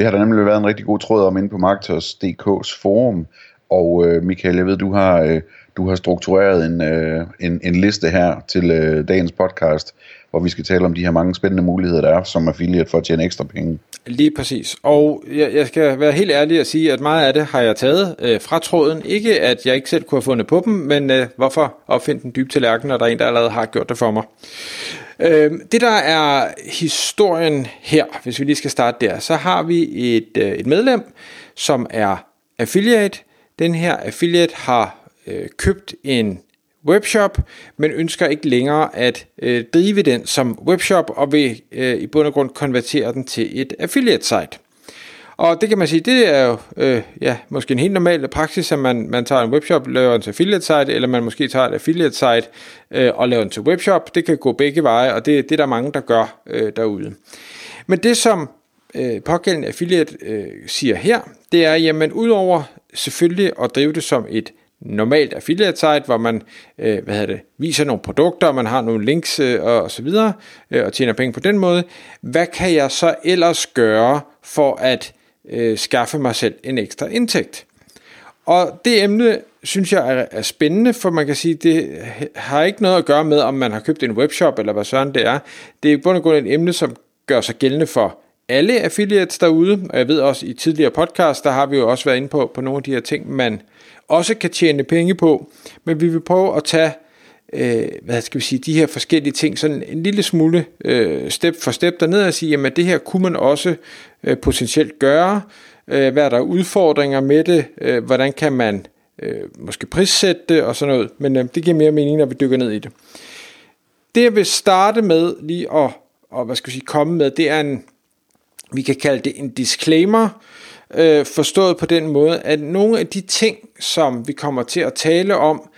Det har der nemlig været en rigtig god tråd om inde på Marketers.dk's forum, og øh, Michael, jeg ved, du har, øh, du har struktureret en, øh, en, en liste her til øh, dagens podcast, hvor vi skal tale om de her mange spændende muligheder, der er som affiliate for at tjene ekstra penge. Lige præcis. Og jeg, jeg skal være helt ærlig og sige, at meget af det har jeg taget øh, fra tråden. Ikke at jeg ikke selv kunne have fundet på dem, men øh, hvorfor opfinde den dybe tallerken, når der er en, der allerede har gjort det for mig. Øh, det der er historien her, hvis vi lige skal starte der, så har vi et, øh, et medlem, som er affiliate. Den her affiliate har øh, købt en webshop, men ønsker ikke længere at øh, drive den som webshop og vil øh, i bund og grund konvertere den til et affiliate site. Og det kan man sige, det er jo øh, ja, måske en helt normal praksis, at man, man tager en webshop, laver en til affiliate site, eller man måske tager et affiliate site øh, og laver en til webshop. Det kan gå begge veje, og det, det er der mange, der gør øh, derude. Men det som øh, pågældende affiliate øh, siger her, det er, jamen udover selvfølgelig at drive det som et normalt affiliate site, hvor man øh, hvad hedder det, viser nogle produkter, man har nogle links øh, og så videre, øh, og tjener penge på den måde. Hvad kan jeg så ellers gøre for at øh, skaffe mig selv en ekstra indtægt? Og det emne synes jeg er, er spændende, for man kan sige, det har ikke noget at gøre med, om man har købt en webshop eller hvad sådan det er. Det er i bund og grund et emne, som gør sig gældende for alle affiliates derude, og jeg ved også i tidligere podcast, der har vi jo også været inde på, på nogle af de her ting, man også kan tjene penge på, men vi vil prøve at tage øh, hvad skal vi sige, de her forskellige ting sådan en lille smule øh, step for step derned og sige, jamen det her kunne man også øh, potentielt gøre, øh, hvad er der udfordringer med det, øh, hvordan kan man øh, måske prissætte det og sådan noget, men øh, det giver mere mening, når vi dykker ned i det. Det jeg vil starte med lige at, og, hvad skal vi sige, komme med, det er en, vi kan kalde det en disclaimer, øh, forstået på den måde, at nogle af de ting, som vi kommer til at tale om,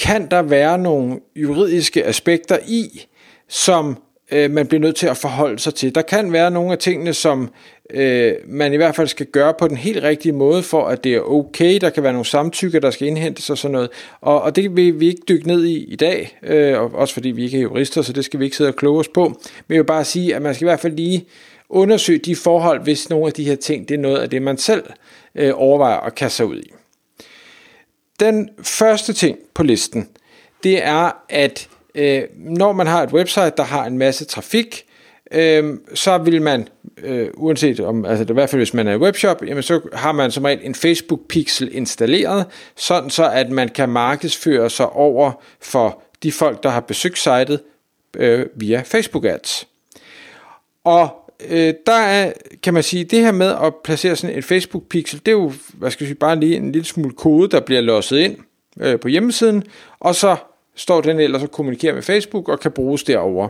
kan der være nogle juridiske aspekter i, som øh, man bliver nødt til at forholde sig til. Der kan være nogle af tingene, som øh, man i hvert fald skal gøre på den helt rigtige måde, for at det er okay. Der kan være nogle samtykker, der skal indhentes og sådan noget. Og, og det vil vi ikke dykke ned i i dag, øh, også fordi vi ikke er jurister, så det skal vi ikke sidde og kloge os på. Men jeg vil bare sige, at man skal i hvert fald lige undersøge de forhold, hvis nogle af de her ting, det er noget af det, man selv øh, overvejer at kaste sig ud i. Den første ting på listen, det er, at øh, når man har et website, der har en masse trafik, øh, så vil man, øh, uanset om, altså i hvert fald hvis man er i webshop, jamen så har man som regel en Facebook pixel installeret, sådan så at man kan markedsføre sig over for de folk, der har besøgt sitet øh, via Facebook ads. Og øh, der er, kan man sige, det her med at placere sådan en Facebook pixel, det er jo, hvad skal jeg sige, bare lige en lille smule kode, der bliver låset ind øh, på hjemmesiden, og så står den ellers og kommunikerer med Facebook og kan bruges derover.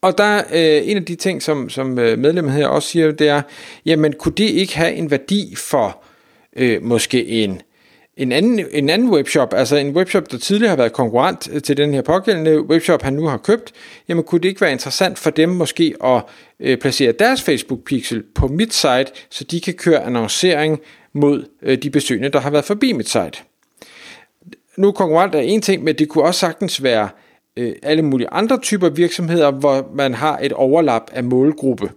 Og der er øh, en af de ting, som, som øh, medlemmet her også siger, det er, jamen kunne det ikke have en værdi for øh, måske en en anden, en anden webshop, altså en webshop, der tidligere har været konkurrent øh, til den her pågældende webshop, han nu har købt, jamen kunne det ikke være interessant for dem måske at øh, placere deres Facebook-pixel på mit site, så de kan køre annoncering mod øh, de besøgende, der har været forbi mit site. Nu konkurrent er en ting, men det kunne også sagtens være øh, alle mulige andre typer virksomheder, hvor man har et overlap af målgruppe.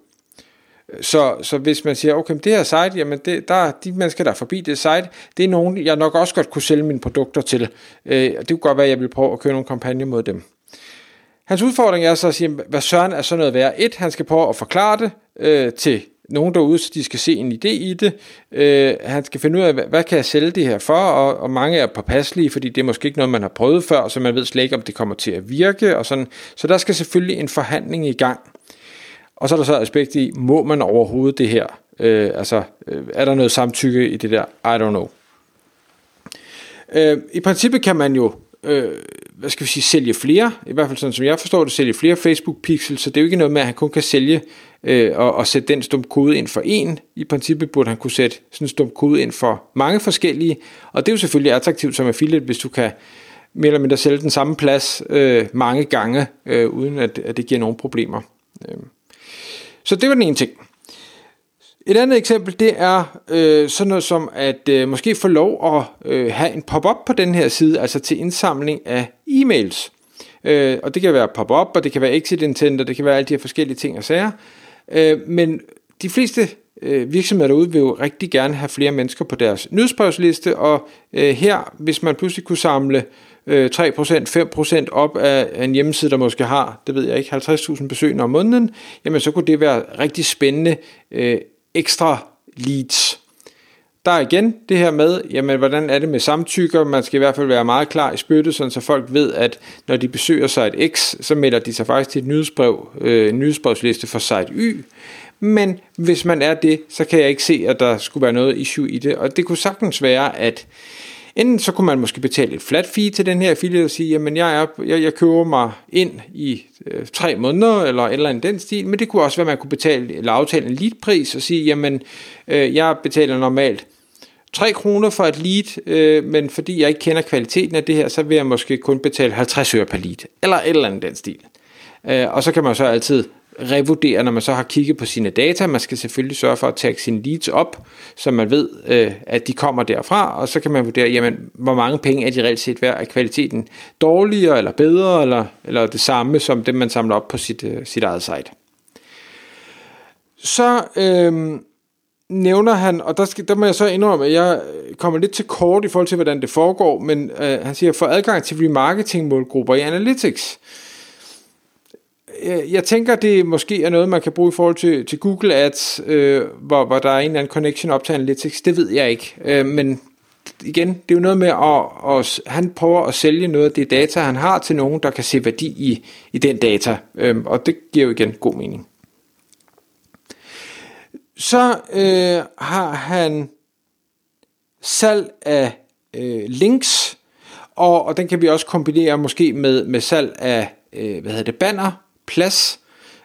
Så, så hvis man siger, okay, det her site, jamen det, der, de mennesker, der er forbi det site, det er nogen, jeg nok også godt kunne sælge mine produkter til. Øh, det kunne godt være, at jeg vil prøve at køre nogle kampagne mod dem. Hans udfordring er så at sige, hvad søren er sådan noget værd? Et, han skal prøve at forklare det øh, til nogen derude, så de skal se en idé i det. Øh, han skal finde ud af, hvad, hvad kan jeg sælge det her for, og, og mange er påpasselige, fordi det er måske ikke noget, man har prøvet før, så man ved slet ikke, om det kommer til at virke. Og sådan. Så der skal selvfølgelig en forhandling i gang. Og så er der så aspekt i, må man overhovedet det her? Øh, altså, øh, er der noget samtykke i det der? I don't know. Øh, I princippet kan man jo øh, hvad skal vi sige, sælge flere, i hvert fald sådan som jeg forstår det, sælge flere Facebook pixels, så det er jo ikke noget med, at han kun kan sælge øh, og, og sætte den stum kode ind for en. I princippet burde han kunne sætte sådan en stum kode ind for mange forskellige, og det er jo selvfølgelig attraktivt som affiliate, hvis du kan mere eller mindre sælge den samme plads øh, mange gange, øh, uden at, at det giver nogen problemer. Øh. Så det var den ene ting. Et andet eksempel, det er øh, sådan noget som at øh, måske få lov at øh, have en pop-up på den her side, altså til indsamling af e-mails. Øh, og det kan være pop-up, og det kan være exit intent, og det kan være alle de her forskellige ting og sager. Øh, men de fleste øh, virksomheder derude vil jo rigtig gerne have flere mennesker på deres nyhedsbrevsliste, og øh, her, hvis man pludselig kunne samle øh, 3%, 5% op af en hjemmeside, der måske har, det ved jeg ikke, 50.000 besøgende om måneden, jamen så kunne det være rigtig spændende øh, ekstra leads. Der er igen det her med, jamen hvordan er det med samtykker? Man skal i hvert fald være meget klar i spyttet, sådan så folk ved, at når de besøger site X, så melder de sig faktisk til et nyhedsbrev, øh, en nyhedsbrevsliste for site Y. Men hvis man er det, så kan jeg ikke se, at der skulle være noget issue i det. Og det kunne sagtens være, at Enten så kunne man måske betale et flat fee til den her affiliate og sige, jamen jeg, er, jeg, jeg køber mig ind i øh, tre måneder, eller et eller andet den stil, men det kunne også være, at man kunne betale, eller aftale en leadpris og sige, jamen øh, jeg betaler normalt 3 kroner for et lead, øh, men fordi jeg ikke kender kvaliteten af det her, så vil jeg måske kun betale 50 øre per lead, eller et eller andet den stil. Øh, og så kan man så altid revurdere, når man så har kigget på sine data. Man skal selvfølgelig sørge for at tage sine leads op, så man ved, øh, at de kommer derfra, og så kan man vurdere, jamen, hvor mange penge er de reelt set værd, er kvaliteten dårligere eller bedre, eller, eller det samme som det, man samler op på sit, øh, sit eget site. Så øh, nævner han, og der, skal, der må jeg så indrømme, at jeg kommer lidt til kort i forhold til, hvordan det foregår, men øh, han siger, for adgang til remarketing målgrupper i Analytics. Øh, jeg tænker, det måske er noget, man kan bruge i forhold til, til Google Ads, øh, hvor, hvor der er en eller anden connection op til Analytics. Det ved jeg ikke. Øh, men igen, det er jo noget med, at, at han prøver at sælge noget af det data, han har til nogen, der kan se værdi i, i den data. Øh, og det giver jo igen god mening. Så øh, har han salg af øh, links, og, og den kan vi også kombinere måske med, med salg af øh, hvad hedder det, banner, plads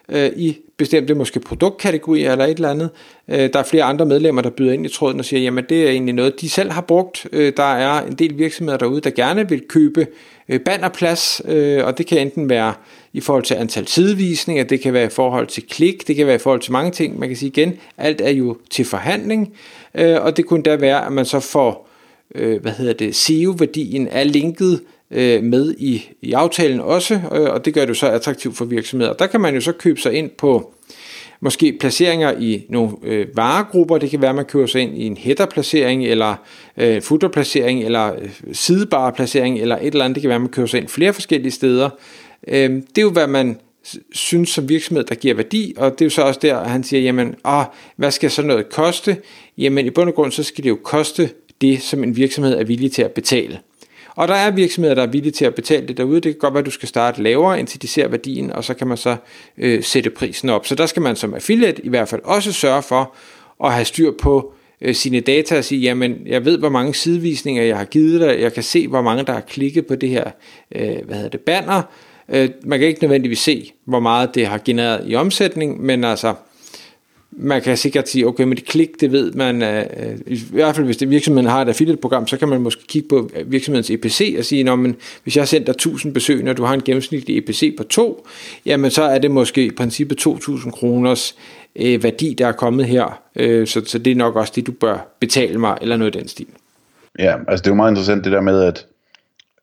øh, i bestemte måske produktkategorier eller et eller andet. Øh, der er flere andre medlemmer, der byder ind i tråden og siger, jamen det er egentlig noget, de selv har brugt. Øh, der er en del virksomheder derude, der gerne vil købe øh, bannerplads, øh, og det kan enten være i forhold til antal sidevisninger, det kan være i forhold til klik, det kan være i forhold til mange ting. Man kan sige igen, alt er jo til forhandling, øh, og det kunne da være, at man så får øh, hvad hedder det, SEO-værdien af linket øh, med i, i aftalen også, øh, og det gør det jo så attraktivt for virksomheder. Der kan man jo så købe sig ind på måske placeringer i nogle øh, varegrupper. Det kan være, at man køber sig ind i en header-placering, eller øh, footer-placering, eller øh, sidebar-placering, eller et eller andet. Det kan være, at man køber sig ind flere forskellige steder. Øh, det er jo, hvad man synes som virksomhed, der giver værdi, og det er jo så også der, at han siger, jamen, ah, hvad skal så noget koste? Jamen i bund og grund, så skal det jo koste det, som en virksomhed er villig til at betale. Og der er virksomheder, der er villige til at betale det derude. Det kan godt være, at du skal starte lavere, indtil de ser værdien, og så kan man så øh, sætte prisen op. Så der skal man som affiliate i hvert fald også sørge for at have styr på øh, sine data og sige, jamen jeg ved, hvor mange sidevisninger jeg har givet dig, jeg kan se, hvor mange der har klikket på det her øh, hvad hedder det, banner. Øh, man kan ikke nødvendigvis se, hvor meget det har genereret i omsætning, men altså man kan sikkert sige, okay, men det klik, det ved man, øh, øh, i hvert fald hvis det virksomheden har et affiliate-program, så kan man måske kigge på øh, virksomhedens EPC og sige, men hvis jeg har sendt dig 1000 besøg, når du har en gennemsnitlig EPC på 2, jamen så er det måske i princippet 2000 kroners øh, værdi, der er kommet her, øh, så, så det er nok også det, du bør betale mig, eller noget i den stil. Ja, altså det er jo meget interessant det der med, at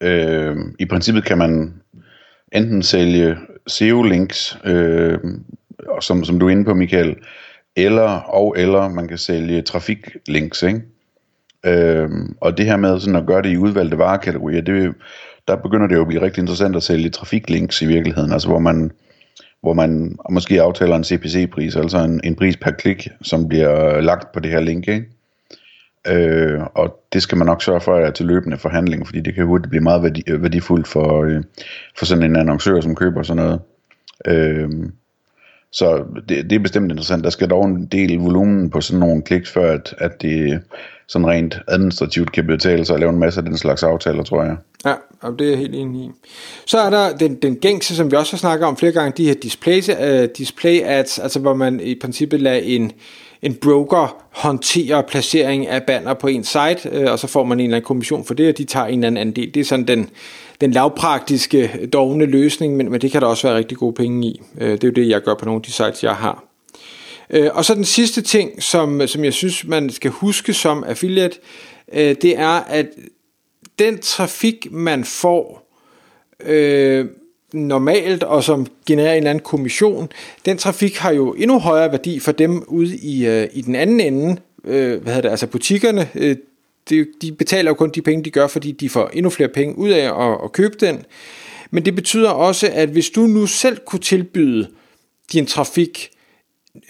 øh, i princippet kan man enten sælge SEO-links, øh, som, som du er inde på, Michael, eller og eller man kan sælge trafiklinks, ikke? Øhm, og det her med sådan at gøre det i udvalgte varekategorier, det, der begynder det jo at blive rigtig interessant at sælge trafiklinks i virkeligheden, altså hvor man, hvor man måske aftaler en CPC-pris, altså en, en pris per klik, som bliver lagt på det her link, ikke? Øh, og det skal man nok sørge for at til løbende forhandling, fordi det kan hurtigt blive meget værdi, værdifuldt for, øh, for sådan en annoncør, som køber sådan noget. Øh, så det, det er bestemt interessant. Der skal dog en del volumen på sådan nogle kliks, før at, at det sådan rent administrativt kan betale sig at lave en masse af den slags aftaler, tror jeg. Ja, og det er jeg helt enig i. Så er der den, den gængse, som vi også har snakket om flere gange, de her display, uh, display ads, altså hvor man i princippet lader en, en broker håndterer placering af banner på en site, øh, og så får man en eller anden kommission for det, og de tager en eller anden andel. Det er sådan den, den lavpraktiske, dogne løsning, men, men det kan der også være rigtig gode penge i. Øh, det er jo det, jeg gør på nogle af de sites, jeg har. Uh, og så den sidste ting, som, som jeg synes, man skal huske som affiliate, det er, at den trafik, man får øh, normalt, og som genererer en eller anden kommission, den trafik har jo endnu højere værdi for dem ude i, øh, i den anden ende, øh, hvad hedder det, altså butikkerne, øh, de, de betaler jo kun de penge, de gør, fordi de får endnu flere penge ud af at, at købe den. Men det betyder også, at hvis du nu selv kunne tilbyde din trafik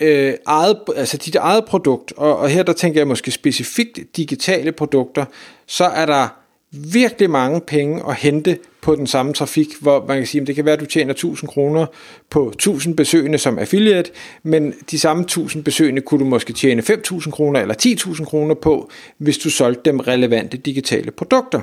øh, eget, altså dit eget produkt, og, og her der tænker jeg måske specifikt digitale produkter, så er der virkelig mange penge at hente på den samme trafik, hvor man kan sige, at det kan være, at du tjener 1000 kroner på 1000 besøgende som affiliate, men de samme 1000 besøgende kunne du måske tjene 5000 kroner eller 10.000 kroner på, hvis du solgte dem relevante digitale produkter.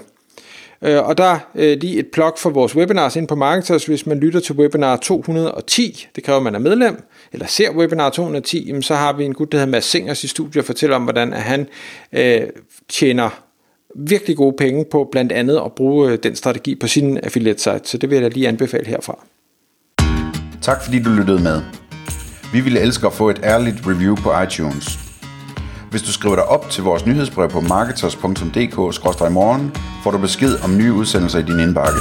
Øh, og der er lige et plug for vores webinars ind på Marketers. Hvis man lytter til webinar 210, det kræver, at man er medlem, eller ser webinar 210, så har vi en gut, der hedder Mads Singers i studiet og fortæller om, hvordan han øh, tjener virkelig gode penge på blandt andet at bruge øh, den strategi på sin affiliate site, så det vil jeg da lige anbefale herfra. Tak fordi du lyttede med. Vi ville elske at få et ærligt review på iTunes. Hvis du skriver dig op til vores nyhedsbrev på marketers.dk-morgen, får du besked om nye udsendelser i din indbakke.